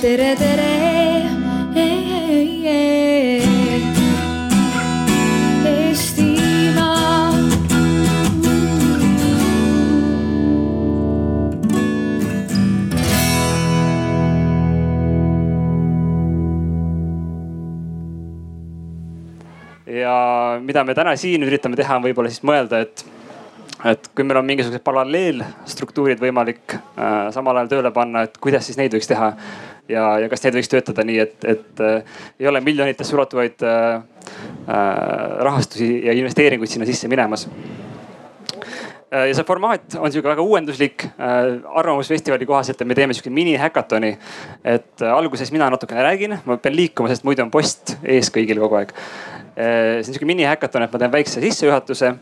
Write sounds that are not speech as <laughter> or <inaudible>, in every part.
tere, tere. Eestimaa. ja mida me täna siin üritame teha, on võib-olla siis mõelda, et, et kui meil on mingisugused paralleelstruktuurid võimalik äh, samal ajal tööle panna, et kuidas siis neid võiks teha. ja, ja kas need võiks töötada nii, et, et äh, ei ole miljonitesse ulatuvaid äh, äh, rahastusi ja investeeringuid sinna sisse minemas Äh, ja see formaat on sihuke väga uuenduslik äh, arvamusfestivali kohaselt, me teeme sihuke mini-häkatoni. et alguses mina natukene räägin, ma pean liikuma, sest muidu on post ees kõigil kogu aeg. see on sihuke mini-häkaton, et ma teen väikse sissejuhatuse.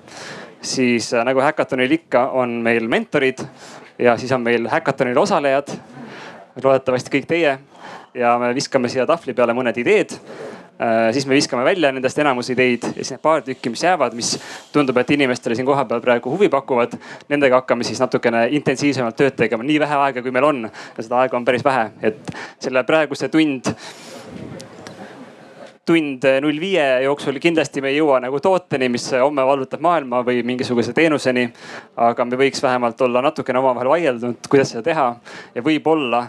Siis nagu häkatonil ikka, on meil mentorid ja siis on meil häkatonil osalejad. loodetavasti kõik teie ja me viskame siia tahvli peale mõned ideed Äh, siis me viskame välja nendest enamus ideid ja siis need paar tükki, mis jäävad, mis tundub, et inimestele siin kohapeal praegu huvi pakuvad. Nendega hakkame siis natukene intensiivsemalt tööd tegema, nii vähe aega, kui meil on ja seda aega on päris vähe, et selle praeguse tund tund null viie jooksul kindlasti me ei jõua nagu tooteni, mis homme vallutab maailma või mingisuguse teenuseni. aga me võiks vähemalt olla natukene omavahel vaieldud, kuidas seda teha ja võib-olla,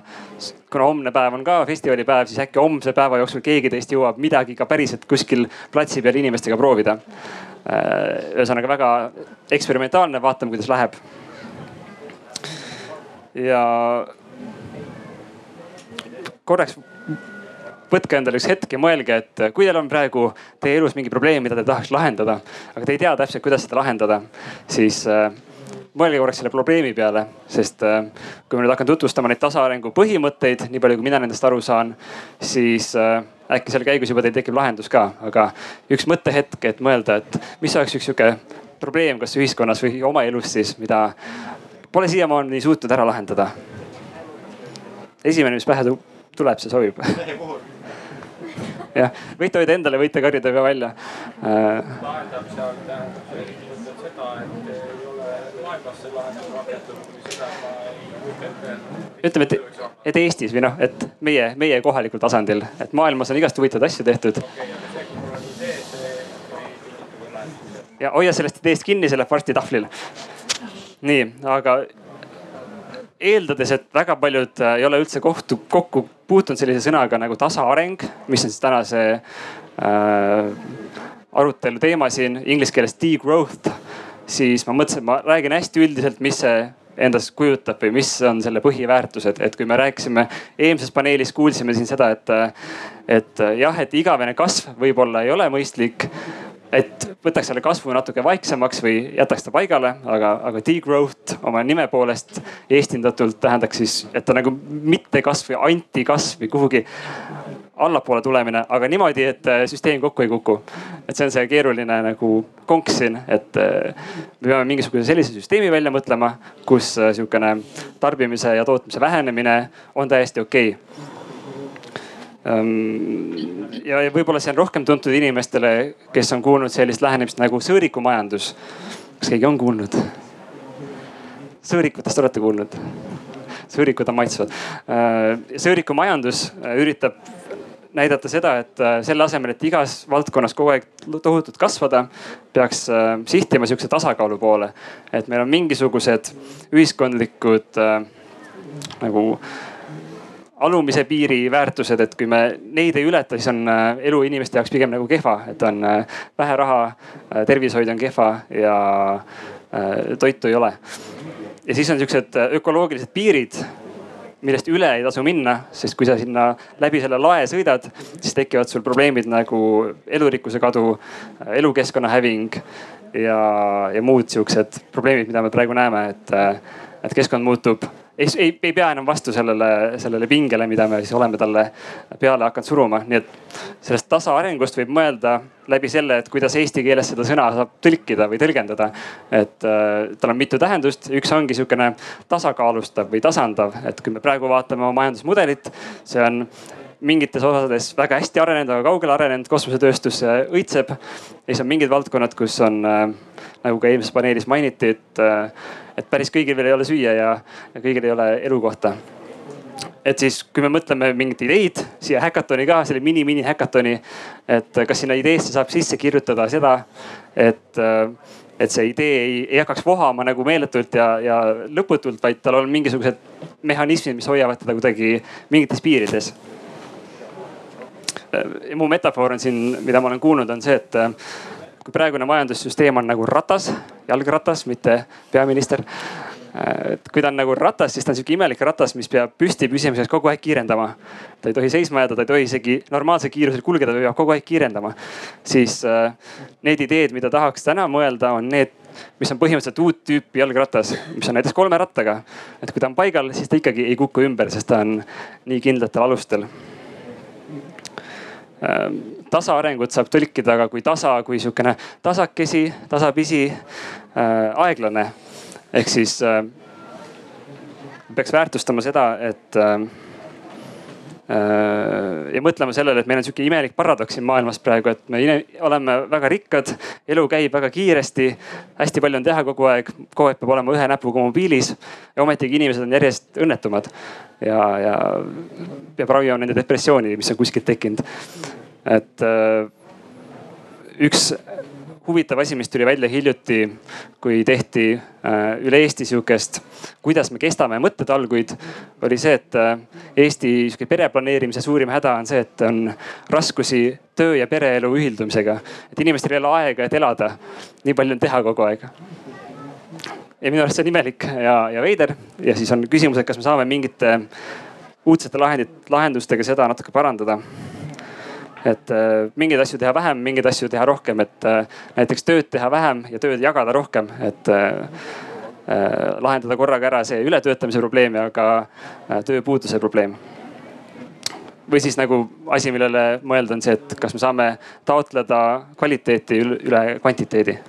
kuna homne päev on ka festivalipäev, siis äkki homse päeva jooksul keegi teist jõuab midagi ka päriselt kuskil platsi peal inimestega proovida. ühesõnaga väga eksperimentaalne, vaatame, kuidas läheb. ja korraks võtke endale üks hetk ja mõelge, et kui teil on praegu teie elus mingi probleem, mida te tahaks lahendada, aga te ei tea täpselt, kuidas seda lahendada, siis äh, mõelge korraks selle probleemi peale, sest äh, kui ma nüüd hakkan tutvustama neid tasaarengu põhimõtteid, nii palju kui mina nendest aru saan, siis äkki selle käigus juba teil tekib lahendus ka, aga üks mõttehetk, et mõelda, et mis oleks üks sihuke probleem, kas ühiskonnas või oma elus siis, mida pole siiamaani suutnud ära lahendada. esimene, mis pähe tuleb, see sobib jah, võite hoida endale, võite karjuda ka välja. lahendamise all tähendab see ilmselt seda, et ei ole maailmasse lahendus rakendunud või seda ma ei kujuta ette. ütleme, et, et Eestis või noh, et meie, meie kohalikul tasandil, et maailmas on igast huvitavaid asju tehtud. ja hoia sellest ideest kinni, see läheb varsti tahvlile. nii, aga eeldades, et väga paljud äh, ei ole üldse kohtu, kokku puutunud sellise sõnaga nagu tasaareng, mis on siis tänase äh, arutelu teema siin inglise keeles degrowth. siis ma mõtlesin, et ma räägin hästi üldiselt, mis see endast kujutab või mis on selle põhiväärtused, et kui me rääkisime eelmises paneelis, kuulsime siin seda, et, et jah, et igavene kasv võib-olla ei ole mõistlik et võtaks selle kasvu natuke vaiksemaks või jätaks ta paigale, aga, aga degrowth oma nime poolest eestindatult tähendaks siis, et ta nagu mitte kasv või antikasv või kuhugi allapoole tulemine, aga niimoodi, et äh, süsteem kokku ei kuku. et see on see keeruline nagu konks siin, et äh, me peame mingisuguse sellise süsteemi välja mõtlema, kus äh, sihukene tarbimise ja tootmise vähenemine on täiesti okei okay Ehm, ja võib-olla see on rohkem tuntud inimestele, kes on kuulnud sellist lähenemist nagu sõõrikumajandus. kas keegi on kuulnud? sõõrikutest olete kuulnud? sõõrikud on maitsvad. Ehm, sõõrikumajandus äh, üritab näidata seda, et äh, selle asemel, et igas valdkonnas kogu aeg tohutult kasvada, peaks äh, sihtima sihukese tasakaalu poole. et meil on mingisugused ühiskondlikud nagu alumise piiri väärtused, et kui me neid ei ületa, siis on äh, elu inimeste jaoks pigem nagu kehva, et on äh, vähe raha, äh, tervishoid on kehva ja toitu ei ole. ja siis on siuksed ökoloogilised piirid, millest üle ei tasu minna, sest kui sa sinna läbi selle lae sõidad, siis tekivad sul probleemid nagu elurikkuse kadu, elukeskkonna häving ja, ja muud siuksed probleemid, mida me praegu näeme, et, et keskkond muutub ei, ei, ei pea enam vastu sellele, sellele pingele, mida me siis oleme talle peale hakanud suruma. nii et sellest tasaarengust võib mõelda läbi selle, et kuidas eesti keeles seda sõna saab tõlkida või tõlgendada. et äh, tal on mitu tähendust, üks ongi sihukene tasakaalustav või tasandav, et kui me praegu vaatame oma majandusmudelit, see on mingites osades väga hästi arenenud, aga kaugele arenenud, kosmosetööstus õitseb. ja siis on mingid valdkonnad, kus on äh, nagu ka eelmises paneelis mainiti, et äh, et päris kõigil veel ei ole süüa ja, ja kõigil ei ole elukohta. et siis, kui me mõtleme mingeid ideid siia häkatoni ka, selle mini-mini häkatoni, et kas sinna ideesse saab sisse kirjutada seda, et et see idee ei, ei hakkaks vohama nagu meeletult ja, ja lõputult, vaid tal on mingisugused mehhanismid, mis hoiavad teda kuidagi mingites piirides. Mu metafoor on siin, mida ma olen kuulnud, on see, et kui praegune majandussüsteem on nagu ratas, jalgratas, mitte peaminister et kui ta on nagu ratas, siis ta on sihuke imelik ratas, mis peab püsti püsimiseks kogu aeg kiirendama. ta ei tohi seisma jääda, ta ei tohi isegi normaalsel kiirusel kulgeda, ta peab kogu aeg kiirendama. siis äh, need ideed, mida tahaks täna mõelda, on need, mis on põhimõtteliselt uut tüüpi jalgratas, mis on näiteks kolme rattaga. et kui ta on paigal, siis ta ikkagi ei kuku ümber, sest ta on nii kindlatel alustel äh, tasaarengut saab tõlkida ka kui tasa, kui sihukene tasakesi, tasapisi äh,, aeglane. Ehk siis äh, peaks väärtustama seda, et äh, ja mõtlema sellele, et meil on sihuke imelik paradoks siin maailmas praegu, et me oleme väga rikkad, elu käib väga kiiresti, hästi palju on teha kogu aeg, kogu aeg peab olema ühe näpuga mobiilis ja ometigi inimesed on järjest õnnetumad ja, ja peab ravima nende depressiooni, mis on kuskilt tekkinud. et äh, üks huvitav asi, mis tuli välja hiljuti, kui tehti äh, üle Eesti sihukest, kuidas me kestame mõttetalguid, oli see, et äh, Eesti sihuke pereplaneerimise suurim häda on see, et on raskusi töö ja pereelu ühildumisega. et inimestel ei ole aega, et elada. nii palju on teha kogu aeg ja minu arust see on imelik ja, ja veider ja siis on küsimus, et kas me saame mingite uudsete lahendit, lahendustega seda natuke parandada et äh, mingeid asju teha vähem, mingeid asju teha rohkem, et äh, näiteks tööd teha vähem ja tööd jagada rohkem, et äh, lahendada korraga ära see ületöötamise probleem ja ka tööpuuduse probleem. Või siis nagu asi, millele mõelda, on see, et kas me saame taotleda kvaliteeti üle kvantiteedi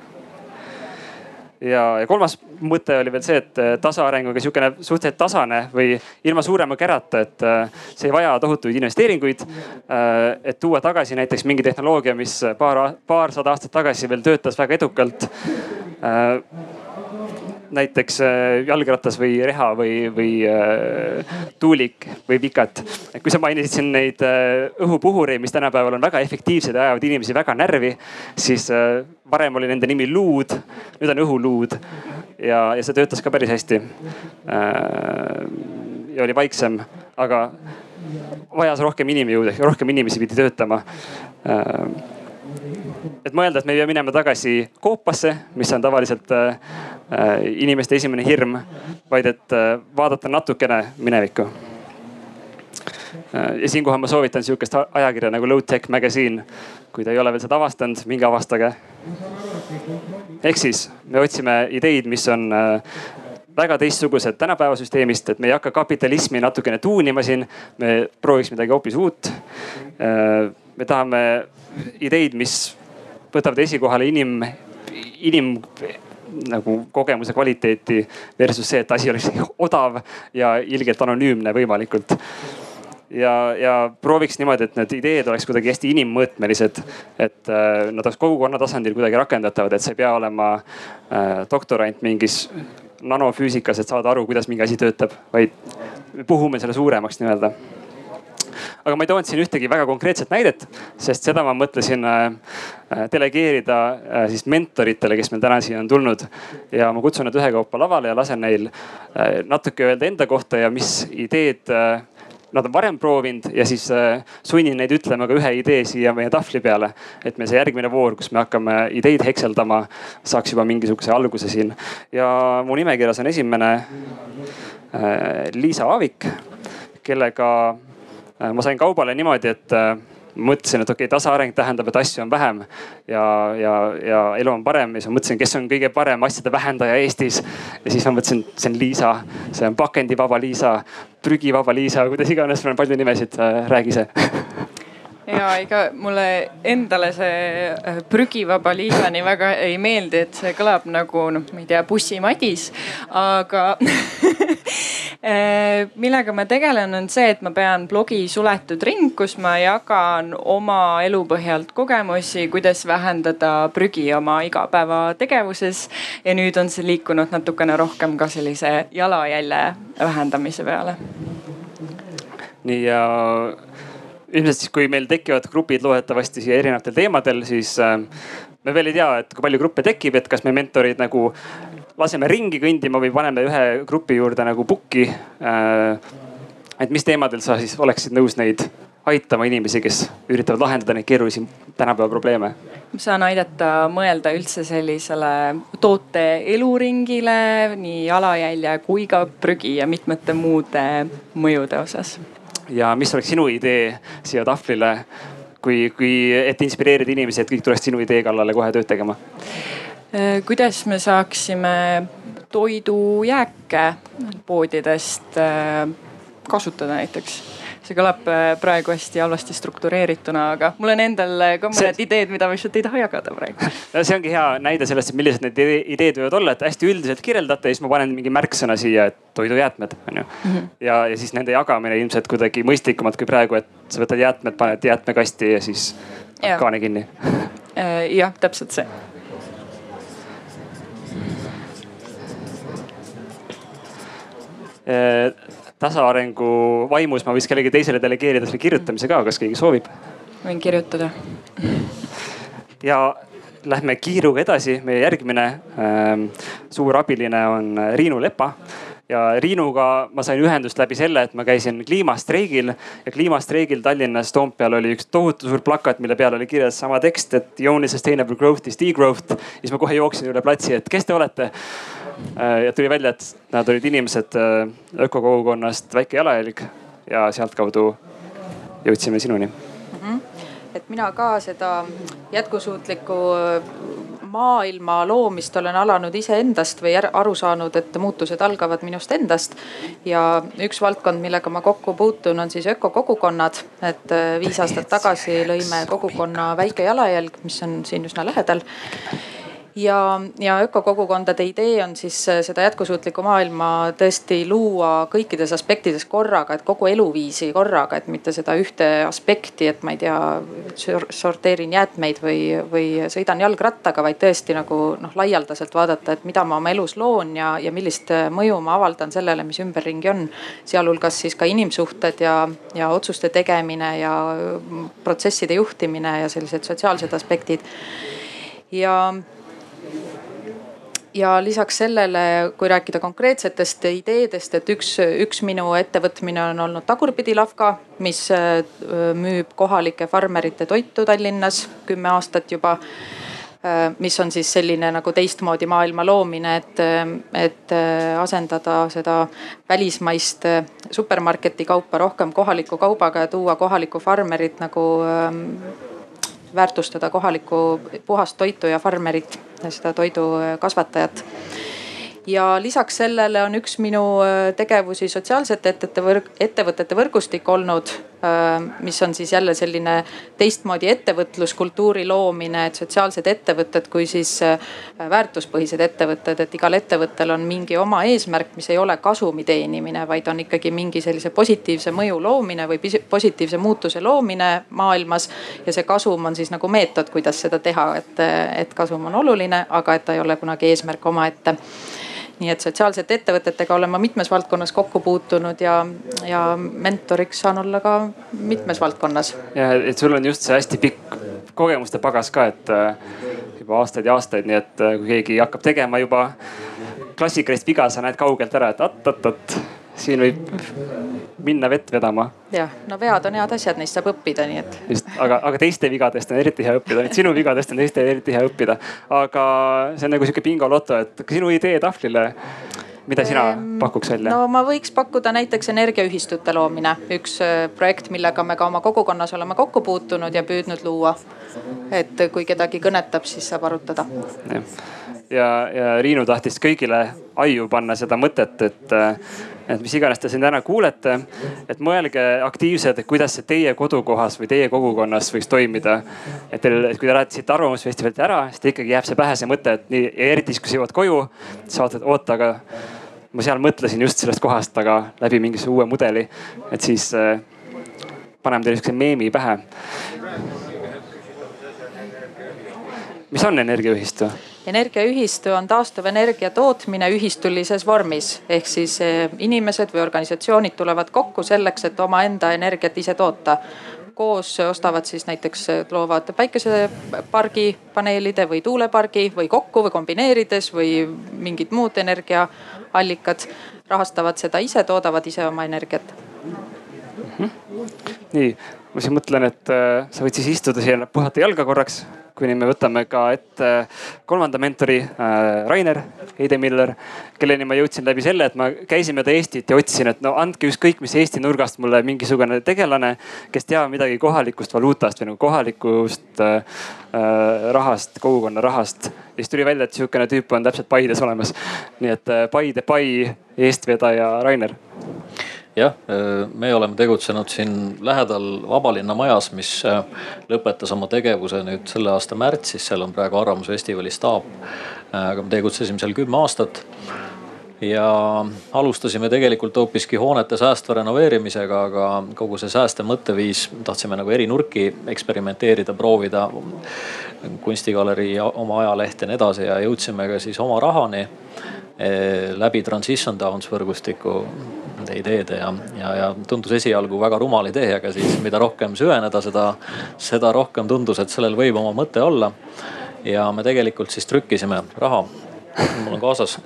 ja, ja kolmas mõte oli veel see, et äh, tasaarenguga sihukene suhteliselt tasane või ilma suurema kärata, et äh, see ei vaja tohutuid investeeringuid. Äh, et tuua tagasi näiteks mingi tehnoloogia, mis paar, paarsada aastat tagasi veel töötas väga edukalt näiteks jalgratas või reha või, või äh, tuulik või vikat. kui sa mainisid siin neid äh, õhupuhureid, mis tänapäeval on väga efektiivsed ja ajavad inimesi väga närvi, siis äh, varem oli nende nimi luud, nüüd on õhuluud ja, ja see töötas ka päris hästi. ja oli vaiksem, aga vajas rohkem inimjõudu ehk rohkem inimesi pidi töötama et mõelda, et me ei pea minema tagasi koopasse, mis on tavaliselt äh, inimeste esimene hirm, vaid et äh, vaadata natukene minevikku äh,. ja siinkohal ma soovitan sihukest ajakirja nagu Low Tech Magazine. kui te ei ole veel seda avastanud, minge avastage. ehk siis me otsime ideid, mis on väga teistsugused tänapäeva süsteemist, et me ei hakka kapitalismi natukene tuunima siin. me prooviks midagi hoopis uut. Me tahame ideid, mis võtavad esikohale inim, inim nagu kogemuse kvaliteeti versus see, et asi oleks <laughs> odav ja ilgelt anonüümne võimalikult. ja, ja prooviks niimoodi, et need ideed oleks kuidagi hästi inimmõõtmelised. et äh, nad oleks kogukonna tasandil kuidagi rakendatavad, et sa ei pea olema äh, doktorant mingis nanofüüsikas, et saada aru, kuidas mingi asi töötab, vaid puhume selle suuremaks nii-öelda aga ma ei toonud siin ühtegi väga konkreetset näidet, sest seda ma mõtlesin äh, äh, delegeerida äh, siis mentoritele, kes meil täna siia on tulnud. ja ma kutsun nad ühekaupa lavale ja lasen neil natuke öelda enda kohta ja mis ideed nad on varem proovinud ja siis sunnin neid ütlema ka ühe idee siia meie tahvli peale. et me see järgmine voor, kus me hakkame ideid hekseldama, saaks juba mingisuguse alguse siin. ja mu nimekirjas on esimene Liisa Aavik, kellega ma sain kaubale niimoodi, et äh, mõtlesin, et okei okay,, tasaareng tähendab, et asju on vähem ja, ja, ja elu on parem ja siis ma mõtlesin, kes on kõige parem asjade vähendaja Eestis. ja siis ma mõtlesin, see on Liisa, see on pakendivaba Liisa, prügivaba Liisa, kuidas iganes, mul on palju nimesid, äh, räägi ise <laughs> ja ega mulle endale see prügivaba Liisa nii väga ei meeldi, et see kõlab nagu noh, ma ei tea, bussimadis, aga <laughs> millega ma tegelen, on see, et ma pean blogi suletud ring, kus ma jagan oma elu põhjalt kogemusi, kuidas vähendada prügi oma igapäevategevuses. ja nüüd on see liikunud natukene rohkem ka sellise jalajälje vähendamise peale nii ja ilmselt siis, kui meil tekivad grupid loodetavasti siia erinevatel teemadel, siis äh, me veel ei tea, et kui palju gruppe tekib, et kas me mentorid nagu laseme ringi kõndima või paneme ühe grupi juurde nagu pukki. Äh, et mis teemadel sa siis oleksid nõus neid aitama inimesi, kes üritavad lahendada neid keerulisi tänapäeva probleeme? ma saan aidata mõelda üldse sellisele toote eluringile, nii jalajälje kui ka prügi ja mitmete muude mõjude osas. ja mis oleks sinu idee siia tahvlile, kui, kui, et inspireerida inimesi, et kõik tuleks sinu idee kallale kohe tööd tegema? Äh, kuidas me saaksime toidujääke poodidest äh, kasutada näiteks see kõlab äh, praegu hästi halvasti struktureerituna, aga mul on endal ka mõned see... ideed, mida ma lihtsalt ei taha jagada praegu. <laughs> no see ongi hea näide sellest, et millised need ideed võivad olla, et hästi üldiselt kirjeldate ja siis ma panen mingi märksõna siia, et toidujäätmed on ju mm. -hmm. ja, ja siis nende jagamine ilmselt kuidagi mõistlikumalt kui praegu, et sa võtad jäätmed, paned jäätmekasti ja siis ja. kaane kinni. Jah, täpselt see tasaarengu vaimus ma võiks kellelegi teisele delegeerida selle kirjutamise ka, kas keegi soovib? võin kirjutada. ja lähme kiiruga edasi, meie järgmine äh, suur abiline on Riinu Lepa ja Riinuga ma sain ühendust läbi selle, et ma käisin kliimastreigil ja kliimastreigil Tallinnas Toompeal oli üks tohutu suur plakat, mille peal oli kirjas sama tekst, et the only sustainable growth is degrowth. siis ma kohe jooksin üle platsi, et kes te olete Äh, ja tuli välja, et nad olid inimesed äh, ökokogukonnast Väike Jalajälg ja sealtkaudu jõudsime sinuni mm. -hmm. et mina ka seda jätkusuutlikku maailma loomist olen alanud iseendast või aru saanud, et muutused algavad minust endast. ja üks valdkond, millega ma kokku puutun, on siis ökokogukonnad. et viis aastat tagasi lõime kogukonna Väike Jalajälg, mis on siin üsna lähedal ja, ja ökokogukondade idee on siis äh, seda jätkusuutlikku maailma tõesti luua kõikides aspektides korraga, et kogu eluviisi korraga, et mitte seda ühte aspekti, et ma ei tea, sorteerin jäätmeid või, või sõidan jalgrattaga, vaid tõesti nagu noh, laialdaselt vaadata, et mida ma oma elus loon ja, ja millist äh, mõju ma avaldan sellele, mis ümberringi on. sealhulgas siis ka inimsuhted ja, ja otsuste tegemine ja mm, protsesside juhtimine ja sellised sotsiaalsed aspektid ja ja lisaks sellele, kui rääkida konkreetsetest ideedest, et üks, üks minu ettevõtmine on olnud Tagurpidi Lavka, mis äh, müüb kohalike farmerite toitu Tallinnas kümme aastat juba äh, mis on siis selline nagu teistmoodi maailma loomine, et, et äh, asendada seda välismaist supermarketi kaupa rohkem kohaliku kaubaga ja tuua kohalikku farmerit nagu ähm, väärtustada kohalikku puhast toitu ja farmerit, seda toidukasvatajat ja lisaks sellele on üks minu äh, tegevusi sotsiaalsete ettevõtete võrg, ettevõtete võrgustik olnud, äh, mis on siis jälle selline teistmoodi ettevõtluskultuuri loomine, et sotsiaalsed ettevõtted kui siis äh, väärtuspõhised ettevõtted, et igal ettevõttel on mingi oma eesmärk, mis ei ole kasumi teenimine, vaid on ikkagi mingi sellise positiivse mõju loomine või positiivse muutuse loomine maailmas. ja see kasum on siis nagu meetod, kuidas seda teha, et, et kasum on oluline, aga et ta ei ole kunagi eesmärk omaette nii et sotsiaalsete ettevõtetega olen ma mitmes valdkonnas kokku puutunud ja, ja mentoriks saan olla ka mitmes valdkonnas. ja et sul on just see hästi pikk kogemuste pagas ka, et äh, juba aastaid ja aastaid, nii et äh, kui keegi hakkab tegema juba klassikalist viga, sa näed kaugelt ära, et oot-oot-oot siin võib minna vett vedama. jah, no vead on head asjad, neist saab õppida, nii et. just, aga, aga teiste vigadest on eriti hea õppida, sinu vigadest on teiste eriti hea õppida. aga see on nagu sihuke bingoloto, et sinu idee tahvlile mida sina ehm, pakuks välja? no ma võiks pakkuda näiteks energiaühistute loomine, üks äh, projekt, millega me ka oma kogukonnas oleme kokku puutunud ja püüdnud luua. et kui kedagi kõnetab, siis saab arutada. ja, ja Riinu tahtis kõigile aiu panna seda mõtet, et et mis iganes te siin täna kuulete, et mõelge aktiivselt, et kuidas see teie kodukohas või teie kogukonnas võiks toimida. et teil, kui te lähete siit Arvamusfestivalilt ära, siis teil ikkagi jääb see pähe see mõte, et nii eriti siis, kui sa jõuad koju, sa vaatad, oota, aga ma seal mõtlesin just sellest kohast, aga läbi mingisuguse uue mudeli. et siis äh, paneme teile sihukese meemi pähe. mis on energiaühistu? Energiaühistu on taastuvenergia tootmine ühistulises vormis ehk siis eh, inimesed või organisatsioonid tulevad kokku selleks, et omaenda energiat ise toota koos ostavad siis näiteks, loovad päikesepargi paneelide või tuulepargi või kokku või kombineerides või mingid muud energiaallikad. rahastavad seda ise, toodavad ise oma energiat. -hmm. nii, ma siis mõtlen, et äh, sa võid siis istuda siia, puhata jalga korraks kuni me võtame ka ette kolmanda mentori äh, Rainer Heidemiller, kelleni ma jõudsin läbi selle, et ma käisin mööda Eestit ja otsisin, et no andke ükskõik mis Eesti nurgast mulle mingisugune tegelane, kes teab midagi kohalikust valuutast või nagu kohalikust äh, äh, rahast, kogukonna rahast. ja siis tuli välja, et sihukene tüüp on täpselt Paides olemas. nii et äh, Paide Pai eestvedaja Rainer jah, me oleme tegutsenud siin lähedal Vabalinna majas, mis äh, lõpetas oma tegevuse nüüd selle aasta märtsis, seal on praegu Arvamusfestivali staap. Äh, aga me tegutsesime seal kümme aastat ja alustasime tegelikult hoopiski hoonete säästva renoveerimisega, aga kogu see säästev mõtteviis, tahtsime nagu eri nurki eksperimenteerida, proovida. kunstigalerii, oma ajaleht ja nii edasi ja jõudsime ka siis oma rahani läbi Transition Towns võrgustiku nende ideede ja, ja, ja tundus esialgu väga rumal idee, aga siis mida rohkem süveneda, seda, seda rohkem tundus, et sellel võib oma mõte olla. ja me tegelikult siis trükkisime raha. mul on kaasas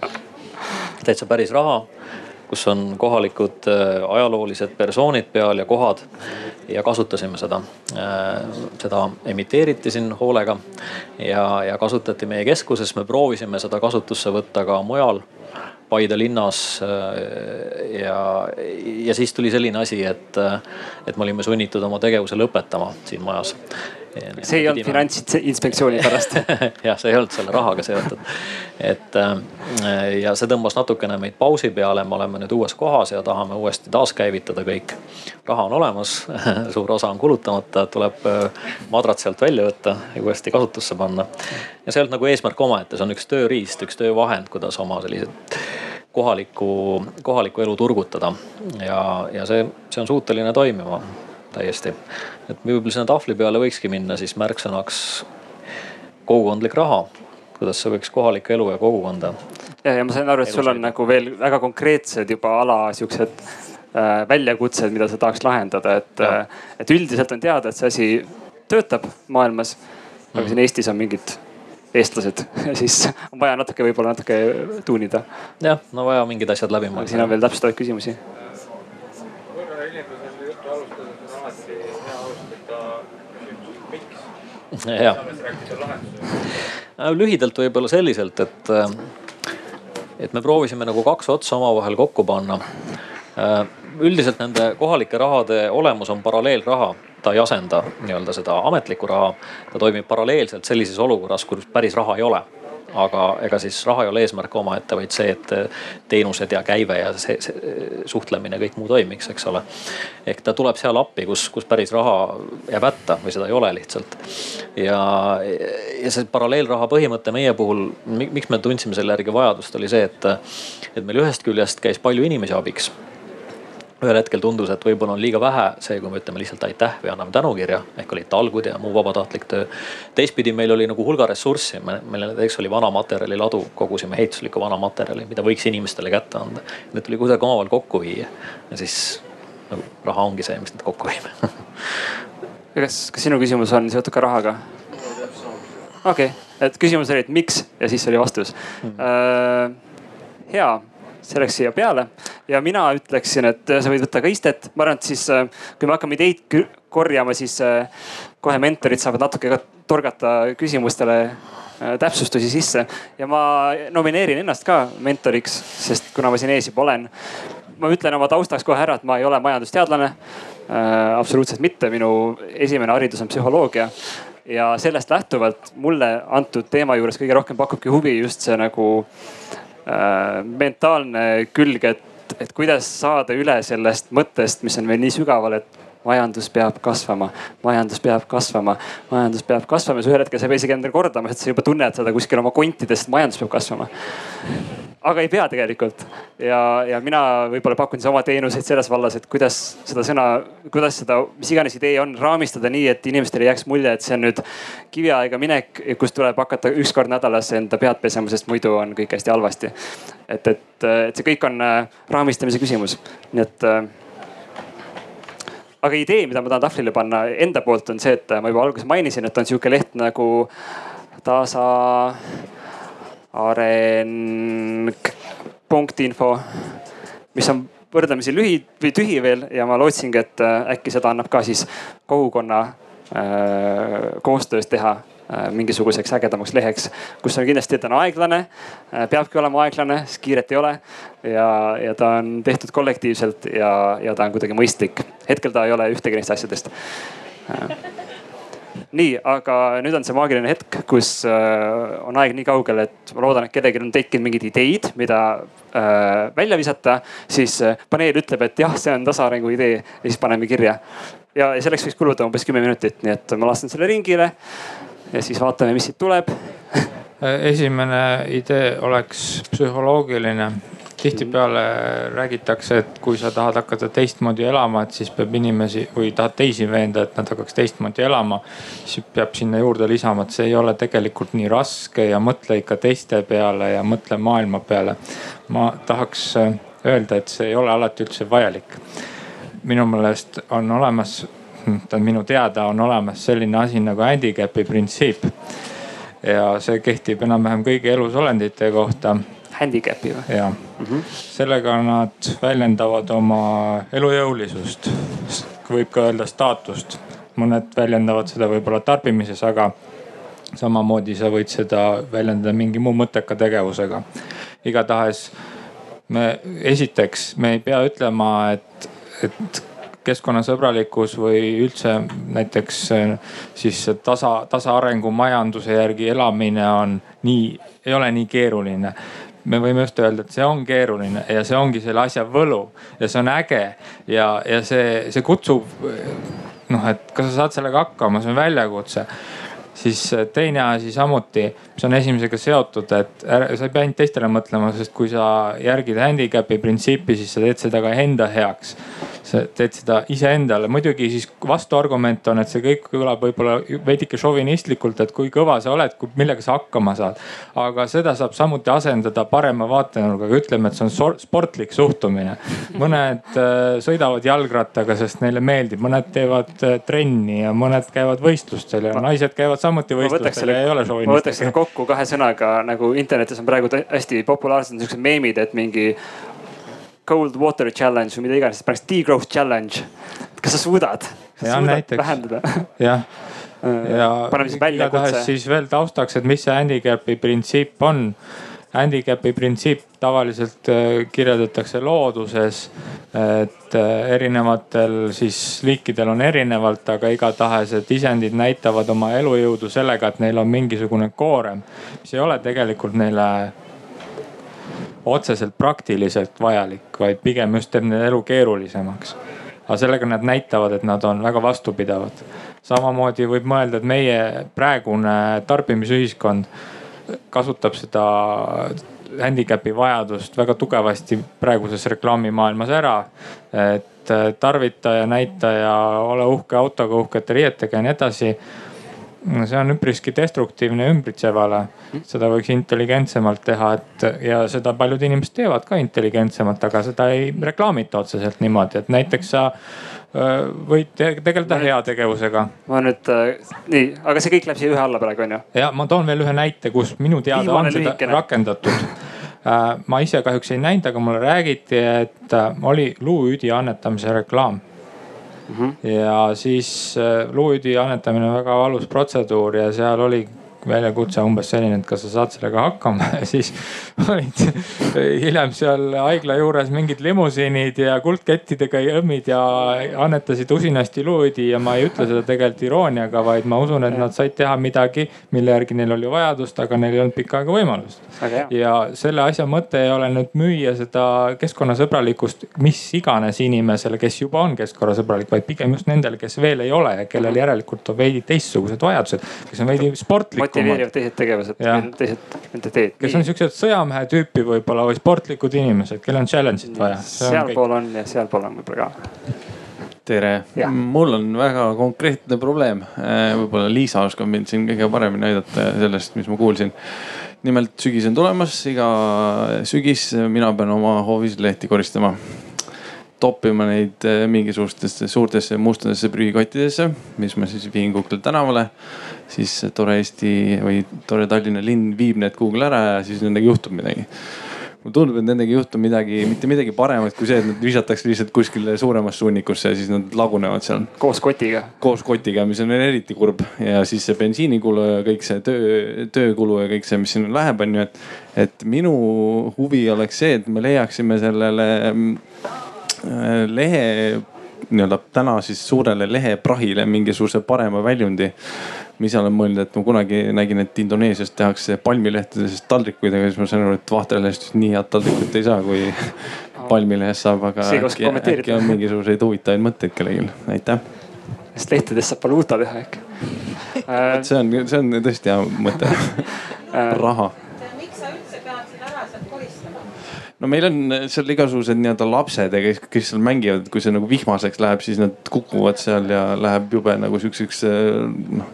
täitsa päris raha kus on kohalikud äh, ajaloolised persoonid peal ja kohad. ja kasutasime seda. Äh, seda emiteeriti siin hoolega ja, ja kasutati meie keskuses, me proovisime seda kasutusse võtta ka mujal Paide linnas. Äh, ja, ja siis tuli selline asi, et, et me olime sunnitud oma tegevuse lõpetama siin majas see ei olnud finantsinspektsiooni pärast. <laughs> Jah, see ei olnud selle rahaga seotud. et äh, ja see tõmbas natukene meid pausi peale, me oleme nüüd uues kohas ja tahame uuesti taaskäivitada kõik. raha on olemas. <laughs> Suur osa on kulutamata, tuleb äh, madrats sealt välja võtta ja uuesti kasutusse panna. ja see ei olnud nagu eesmärk omaette, see on üks tööriist, üks töövahend, kuidas oma sellised kohalikku, kohalikku elu turgutada. Ja, ja see, see on suuteline toimima täiesti. et võib-olla sinna tahvli peale võikski minna siis märksõnaks kogukondlik raha. kuidas see võiks kohalikku elu ja kogukonda. ja, ja ma sain aru, et sul on nagu veel väga konkreetsed juba ala siuksed äh, väljakutsed, mida sa tahaks lahendada, et, äh, et üldiselt on teada, et see asi töötab maailmas. aga mm. siin Eestis on mingid eestlased <laughs> siis on vaja natuke, võib-olla natuke tuunida. jah, no vaja mingid asjad läbi mõelda. siin on veel täpsustavaid küsimusi jah. lühidalt võib-olla selliselt, et, et me proovisime nagu kaks otsa omavahel kokku panna. üldiselt nende kohalike rahade olemus on paralleelraha, ta ei asenda nii-öelda seda ametlikku raha. ta toimib paralleelselt sellises olukorras, kus päris raha ei ole aga ega siis raha ei ole eesmärk omaette, vaid see, et teenused ja käive ja see, see suhtlemine, kõik muu toimiks, eks ole. ehk ta tuleb seal appi, kus, kus päris raha jääb hätta või seda ei ole lihtsalt. ja, ja see paralleelraha põhimõte meie puhul, miks me tundsime selle järgi vajadust, oli see, et, et meil ühest küljest käis palju inimesi abiks ühel hetkel tundus, et võib-olla on liiga vähe see, kui me ütleme lihtsalt aitäh või anname tänukirja ehk olid talgud ja muu vabatahtlik töö. teistpidi meil oli nagu hulga ressurssi, meil näiteks oli vana materjali ladu, kogusime ehituslikku vana materjali, mida võiks inimestele kätte anda. Need tuli kuidagi omavahel kokku viia ja siis nagu raha ongi see, mis need kokku viib <laughs> kas, kas sinu küsimus on seotud ka rahaga? okei okay., et küsimus oli, et miks ja siis oli vastus mm.. Uh, hea see läks siia peale ja mina ütleksin, et sa võid võtta ka istet. ma arvan, et siis äh, kui me hakkame ideid korjama, siis äh, kohe mentorid saavad natuke ka torgata küsimustele äh, täpsustusi sisse ja ma nomineerin ennast ka mentoriks, sest kuna ma siin ees juba olen. ma ütlen oma taustaks kohe ära, et ma ei ole majandusteadlane äh,. absoluutselt mitte, minu esimene haridus on psühholoogia ja sellest lähtuvalt mulle antud teema juures kõige rohkem pakubki huvi just see nagu Äh, mentaalne külg, et, et kuidas saada üle sellest mõttest, mis on veel nii sügaval, et majandus peab kasvama, majandus peab kasvama, majandus peab kasvama. siis ühel hetkel sa ei pea isegi endale kordama, sest sa juba tunned seda kuskil oma kontidest, majandus peab kasvama aga ei pea tegelikult. ja, ja mina võib-olla pakun siis oma teenuseid selles vallas, et kuidas seda sõna, kuidas seda, mis iganes idee on, raamistada nii, et inimestele jääks mulje, et see on nüüd kiviaega minek, kus tuleb hakata üks kord nädalas enda pead pesema, sest muidu on kõik hästi halvasti. et, et, et see kõik on äh, raamistamise küsimus, nii et äh, aga idee, mida ma tahan tahvlile panna enda poolt on see, et ma juba alguses mainisin, et on sihuke leht nagu tasa areng.info, mis on võrdlemisi lühi või tühi veel ja ma lootsingi, et äh, äkki seda annab ka siis kogukonna äh, koostöös teha mingisuguseks ägedamaks leheks, kus on kindlasti, et ta on aeglane, peabki olema aeglane, sest kiiret ei ole. ja, ja ta on tehtud kollektiivselt ja, ja ta on kuidagi mõistlik. hetkel ta ei ole ühtegi neist asjadest nii, aga nüüd on see maagiline hetk, kus äh, on aeg nii kaugel, et ma loodan, et kellelgi on tekkinud mingeid ideid, mida äh, välja visata. siis äh, paneel ütleb, et jah, see on tasaarengu idee ja siis paneme kirja. ja selleks võiks kuluda umbes kümme minutit, nii et ma lastan selle ringile ja siis vaatame, mis siit tuleb <laughs> esimene idee oleks psühholoogiline tihtipeale räägitakse, et kui sa tahad hakata teistmoodi elama, et siis peab inimesi või tahad teisi veenda, et nad hakkaks teistmoodi elama. siis peab sinna juurde lisama, et see ei ole tegelikult nii raske ja mõtle ikka teiste peale ja mõtle maailma peale. ma tahaks äh, öelda, et see ei ole alati üldse vajalik. minu meelest on olemas, tähendab minu teada on olemas selline asi nagu handicap'i printsiip ja see kehtib enam-vähem kõigi elusolendite kohta handicap'i või? jah mm -hmm., sellega nad väljendavad oma elujõulisust, võib ka öelda staatust. mõned väljendavad seda võib-olla tarbimises, aga samamoodi sa võid seda väljendada mingi muu mõtteka tegevusega. igatahes me esiteks, me ei pea ütlema, et, et keskkonnasõbralikkus või üldse näiteks siis tasa, tasaarengu majanduse järgi elamine on nii, ei ole nii keeruline. Me võime just öelda, et see on keeruline ja see ongi selle asja võlu ja see on äge ja, ja see, see kutsub noh, et kas sa saad sellega hakkama, see on väljakutse. Siis teine asi samuti, mis on esimesega seotud, et ära, sa ei pea ainult teistele mõtlema, sest kui sa järgid handicap'i printsiipi, siis sa teed seda ka enda heaks sa teed seda iseendale, muidugi siis vastuargument on, et see kõik kõlab võib-olla veidike šovinistlikult, et kui kõva sa oled, millega sa hakkama saad. aga seda saab samuti asendada parema vaatenurgaga, ütleme, et see on sportlik suhtumine. mõned äh, sõidavad jalgrattaga, sest neile meeldib, mõned teevad äh, trenni ja mõned käivad võistlustel ja naised käivad samuti võistlustel ja ei ole šovinistid. ma võtaks selle kokku kahe sõnaga, nagu internetis on praegu hästi populaarsed niisugused meemid, et mingi cold water challenge või mida iganes, paneks degrowth challenge. kas sa suudad? jah, näiteks. <laughs> jah <laughs> ja paneme siis väljakutse. siis veel taustaks, et mis see handicap'i printsiip on. Handicap'i printsiip tavaliselt äh, kirjeldatakse looduses, et äh, erinevatel siis liikidel on erinevalt, aga igatahes, et isendid näitavad oma elujõudu sellega, et neil on mingisugune koorem, mis ei ole tegelikult neile otseselt praktiliselt vajalik, vaid pigem just teeb nende elu keerulisemaks. aga sellega nad näitavad, et nad on väga vastupidavad. samamoodi võib mõelda, et meie praegune tarbimisühiskond kasutab seda handicap'i vajadust väga tugevasti praeguses reklaamimaailmas ära. et tarvita ja näita ja ole uhke autoga, uhkete riietega ja nii edasi see on üpriski destruktiivne ümbritsevale. seda võiks intelligentsemalt teha, et ja seda paljud inimesed teevad ka intelligentsemalt, aga seda ei reklaamita otseselt niimoodi, et näiteks sa võid tegeleda heategevusega. ma nüüd äh,, nii, aga see kõik läheb siia ühe alla praegu on ju? ja ma toon veel ühe näite, kus minu teada Viimane on seda lühikene. rakendatud ma ise kahjuks ei näinud, aga mulle räägiti, et oli luuüdi annetamise reklaam. -hmm. ja siis äh, luuüdi annetamine on väga valus protseduur ja seal oli väljakutse umbes selline, et kas sa saad sellega hakkama <laughs> ja siis olid hiljem seal haigla juures mingid limusiinid ja kuldkettidega jõmmid ja annetasid usinasti luudi ja ma ei ütle seda tegelikult irooniaga, vaid ma usun, et nad said teha midagi, mille järgi neil oli vajadust, aga neil ei olnud pikka aega võimalust. ja selle asja mõte ei ole nüüd müüa seda keskkonnasõbralikkust mis iganes inimesele, kes juba on keskkonnasõbralik, vaid pigem just nendele, kes veel ei ole ja kellel järelikult on veidi teistsugused vajadused, kes on veidi sportlikumad. Motiveerivad teised tegevused, teised mentaliteet. kes on siuksed sõjamehe tüüpi võib-olla või sportlikud inimesed, kellel on challenge'it vaja. sealpool on ja sealpool on võib-olla ka tere, mul on väga konkreetne probleem. Äh, võib-olla Liisa oskab mind siin kõige paremini aidata sellest, mis ma kuulsin. nimelt sügis on tulemas, iga sügis mina pean oma hoovis lehti koristama toppima neid äh, mingisugustesse suurtesse mustadesse prügikottidesse, mis ma siis viin Kuukla tänavale. Siis tore Eesti või tore Tallinna linn viib need kuhugi ära ja siis nendega juhtub midagi mulle tundub, et nendega ei juhtu midagi, mitte midagi paremat kui see, et nad visatakse lihtsalt kuskile suuremasse hunnikusse ja siis nad lagunevad seal. koos kotiga. koos kotiga, mis on eriti kurb ja siis see bensiinikulu ja kõik see töö, töökulu ja kõik see, mis sinna läheb, on ju, et. et minu huvi oleks see, et me leiaksime sellele äh, lehe nii-öelda täna siis suurele leheprahile mingisuguse parema väljundi ma ise olen mõelnud, et ma kunagi nägin, et Indoneesias tehakse palmilehtedest taldrikuid, aga siis ma sain aru, et vahterlehest nii head taldrikut ei saa, kui palmilehest saab, aga äkki, äkki on mingisuguseid huvitavaid mõtteid kellelgi, aitäh. sest lehtedest saab valuuta teha äkki. see on, see on tõesti hea mõte. <laughs> Raha no meil on äh, seal igasugused nii-öelda lapsed ja kes, kes seal mängivad, kui see nagu vihmaseks läheb, siis nad kukuvad seal ja läheb jube nagu siukseks äh, noh,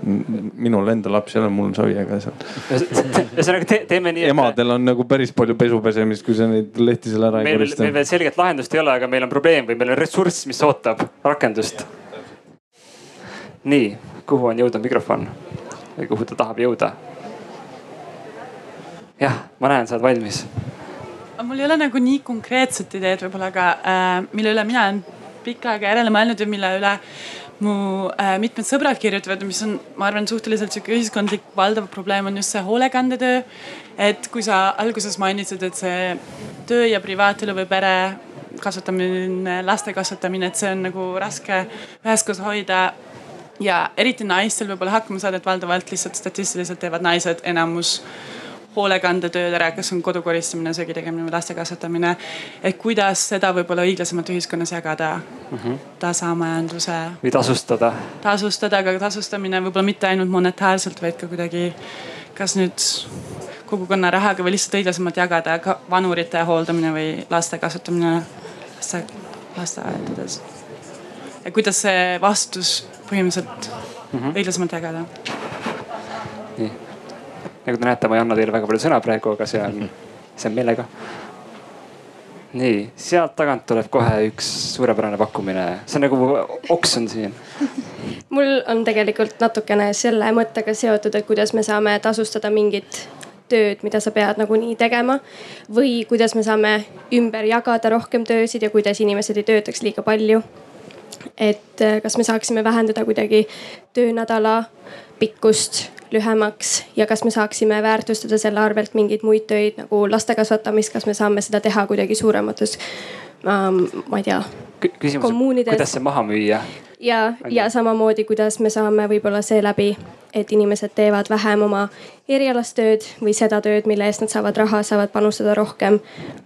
minul endal lapsi ei ole, mul on savi, aga seal. ühesõnaga te, teeme nii. emadel on nagu päris palju pesu pesemist, kui sa neid lehti seal ära meil, ei korista. meil veel selget lahendust ei ole, aga meil on probleem või meil on ressurss, mis ootab rakendust. nii, kuhu on jõudnud mikrofon või kuhu ta tahab jõuda? jah, ma näen, sa oled valmis mul ei ole nagu nii konkreetset ideed võib-olla, aga äh, mille üle mina olen pikka aega järele mõelnud ja mille üle mu äh, mitmed sõbrad kirjutavad, mis on, ma arvan, suhteliselt sihuke ühiskondlik valdav probleem on just see hoolekandetöö. et kui sa alguses mainisid, et see töö ja privaatelu või pere kasvatamine, laste kasvatamine, et see on nagu raske üheskoos hoida ja eriti naistel võib-olla hakkama saada, et valdavalt lihtsalt statistiliselt teevad naised enamus hoolekandetööd ära, kas on kodu koristamine, söögi tegemine või laste kasvatamine. et kuidas seda võib-olla õiglasemalt ühiskonnas jagada mm -hmm. tasamajanduse. või tasustada. tasustada, aga tasustamine võib-olla mitte ainult monetaarselt, vaid ka kuidagi, kas nüüd kogukonna rahaga või lihtsalt õiglasemalt jagada ka vanurite hooldamine või laste kasvatamine laste, lasteaedades. ja kuidas see vastutus põhimõtteliselt mm -hmm. õiglasemalt jagada? nii nagu te näete, ma ei anna teile väga palju sõna praegu, aga see on, see on meelega. nii, sealt tagant tuleb kohe üks suurepärane pakkumine, see on nagu oksjon siin. <laughs> mul on tegelikult natukene selle mõttega seotud, et kuidas me saame tasustada mingit tööd, mida sa pead nagunii tegema. või kuidas me saame ümber jagada rohkem töösid ja kuidas inimesed ei töötaks liiga palju. et kas me saaksime vähendada kuidagi töönädala pikkust lühemaks ja kas me saaksime väärtustada selle arvelt mingeid muid töid nagu laste kasvatamist, kas me saame seda teha kuidagi suuremates ähm,, ma ei tea. küsimus, kuidas see maha müüa? ja, ja samamoodi, kuidas me saame võib-olla seeläbi, et inimesed teevad vähem oma erialast tööd või seda tööd, mille eest nad saavad raha, saavad panustada rohkem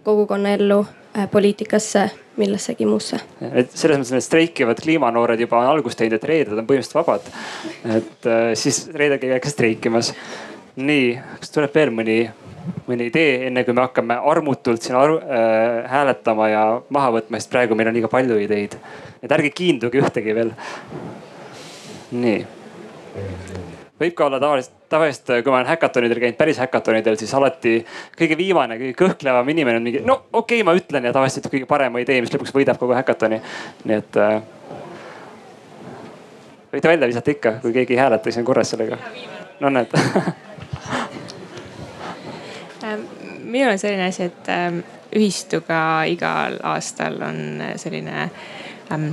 kogukonnaellu Äh, poliitikasse, millessegi muusse. et selles mõttes need streikivad kliimanoored juba on algust teinud, et reeded on põhimõtteliselt vabad. et äh, siis reedel käige ka streikimas. nii, kas tuleb veel mõni, mõni idee, enne kui me hakkame armutult siin aru, äh, hääletama ja maha võtma, sest praegu meil on liiga palju ideid. et ärge kiinduge ühtegi veel. nii võib ka olla tavaliselt, tavaliselt kui ma olen häkatonidel käinud, päris häkatonidel, siis alati kõige viimane, kõige kõhklevam inimene on mingi, no okei okay,, ma ütlen ja tavaliselt kõige parema idee, mis lõpuks võidab kogu häkatoni. nii et äh, võite välja visata ikka, kui keegi ei hääleta, siis on korras sellega. no näed <laughs> ähm, minul on selline asi, et ähm, ühistuga igal aastal on selline ähm,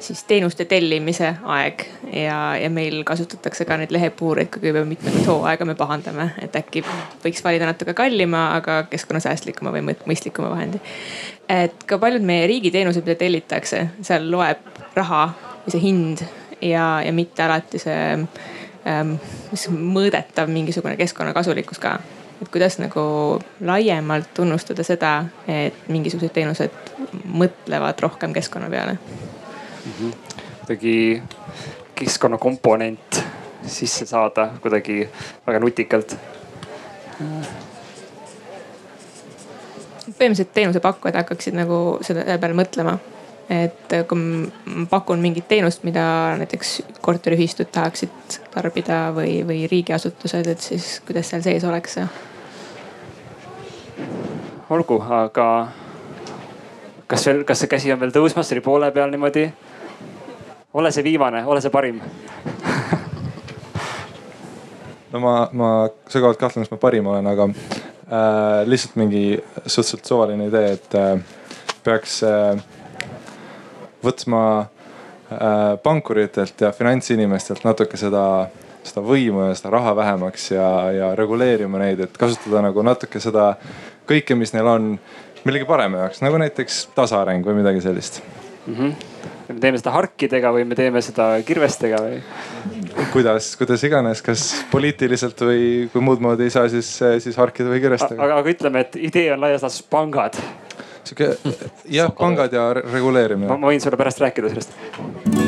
siis teenuste tellimise aeg. Ja, ja meil kasutatakse ka neid lehepuureid ikkagi juba mitmendat hooaega me pahandame, et äkki võiks valida natuke kallima, aga keskkonnasäästlikuma või mõistlikuma vahendi. et ka paljud meie riigiteenused, mida tellitakse, seal loeb raha või see hind ja, ja mitte alati see ähm, mõõdetav mingisugune keskkonnakasulikkus ka. Et kuidas nagu laiemalt tunnustada seda, et mingisugused teenused mõtlevad rohkem keskkonna peale mm -hmm.? kuidagi keskkonnakomponent sisse saada kuidagi väga nutikalt. põhimõtteliselt teenusepakkujad hakkaksid nagu selle peale mõtlema et kui ma pakun mingit teenust, mida näiteks korteriühistud tahaksid tarbida või, või riigiasutused, et siis kuidas seal sees oleks olgu, aga kas veel, kas see käsi on veel tõusmas, see oli poole peal niimoodi? Ole see viimane, ole see parim <laughs> no ma, ma sügavalt kahtlen, kas ma parim olen, aga äh, lihtsalt mingi suhteliselt suvaline idee, et äh, peaks äh, võtma äh, pankuritelt ja finantsinimestelt natuke seda, seda võimu ja seda raha vähemaks ja, ja reguleerima neid, et kasutada nagu natuke seda kõike, mis neil on, millegi parema jaoks, nagu näiteks tasaareng või midagi sellist mm. -hmm. Me teeme seda harkidega või me teeme seda kirvestega või? kuidas, kuidas iganes, kas poliitiliselt või kui muud moodi ei saa, siis, siis harkida või kirvestega. aga, aga ütleme, et idee on laias laastus pangad. sihuke jah, pangad ja reguleerimine. ma võin sulle pärast rääkida sellest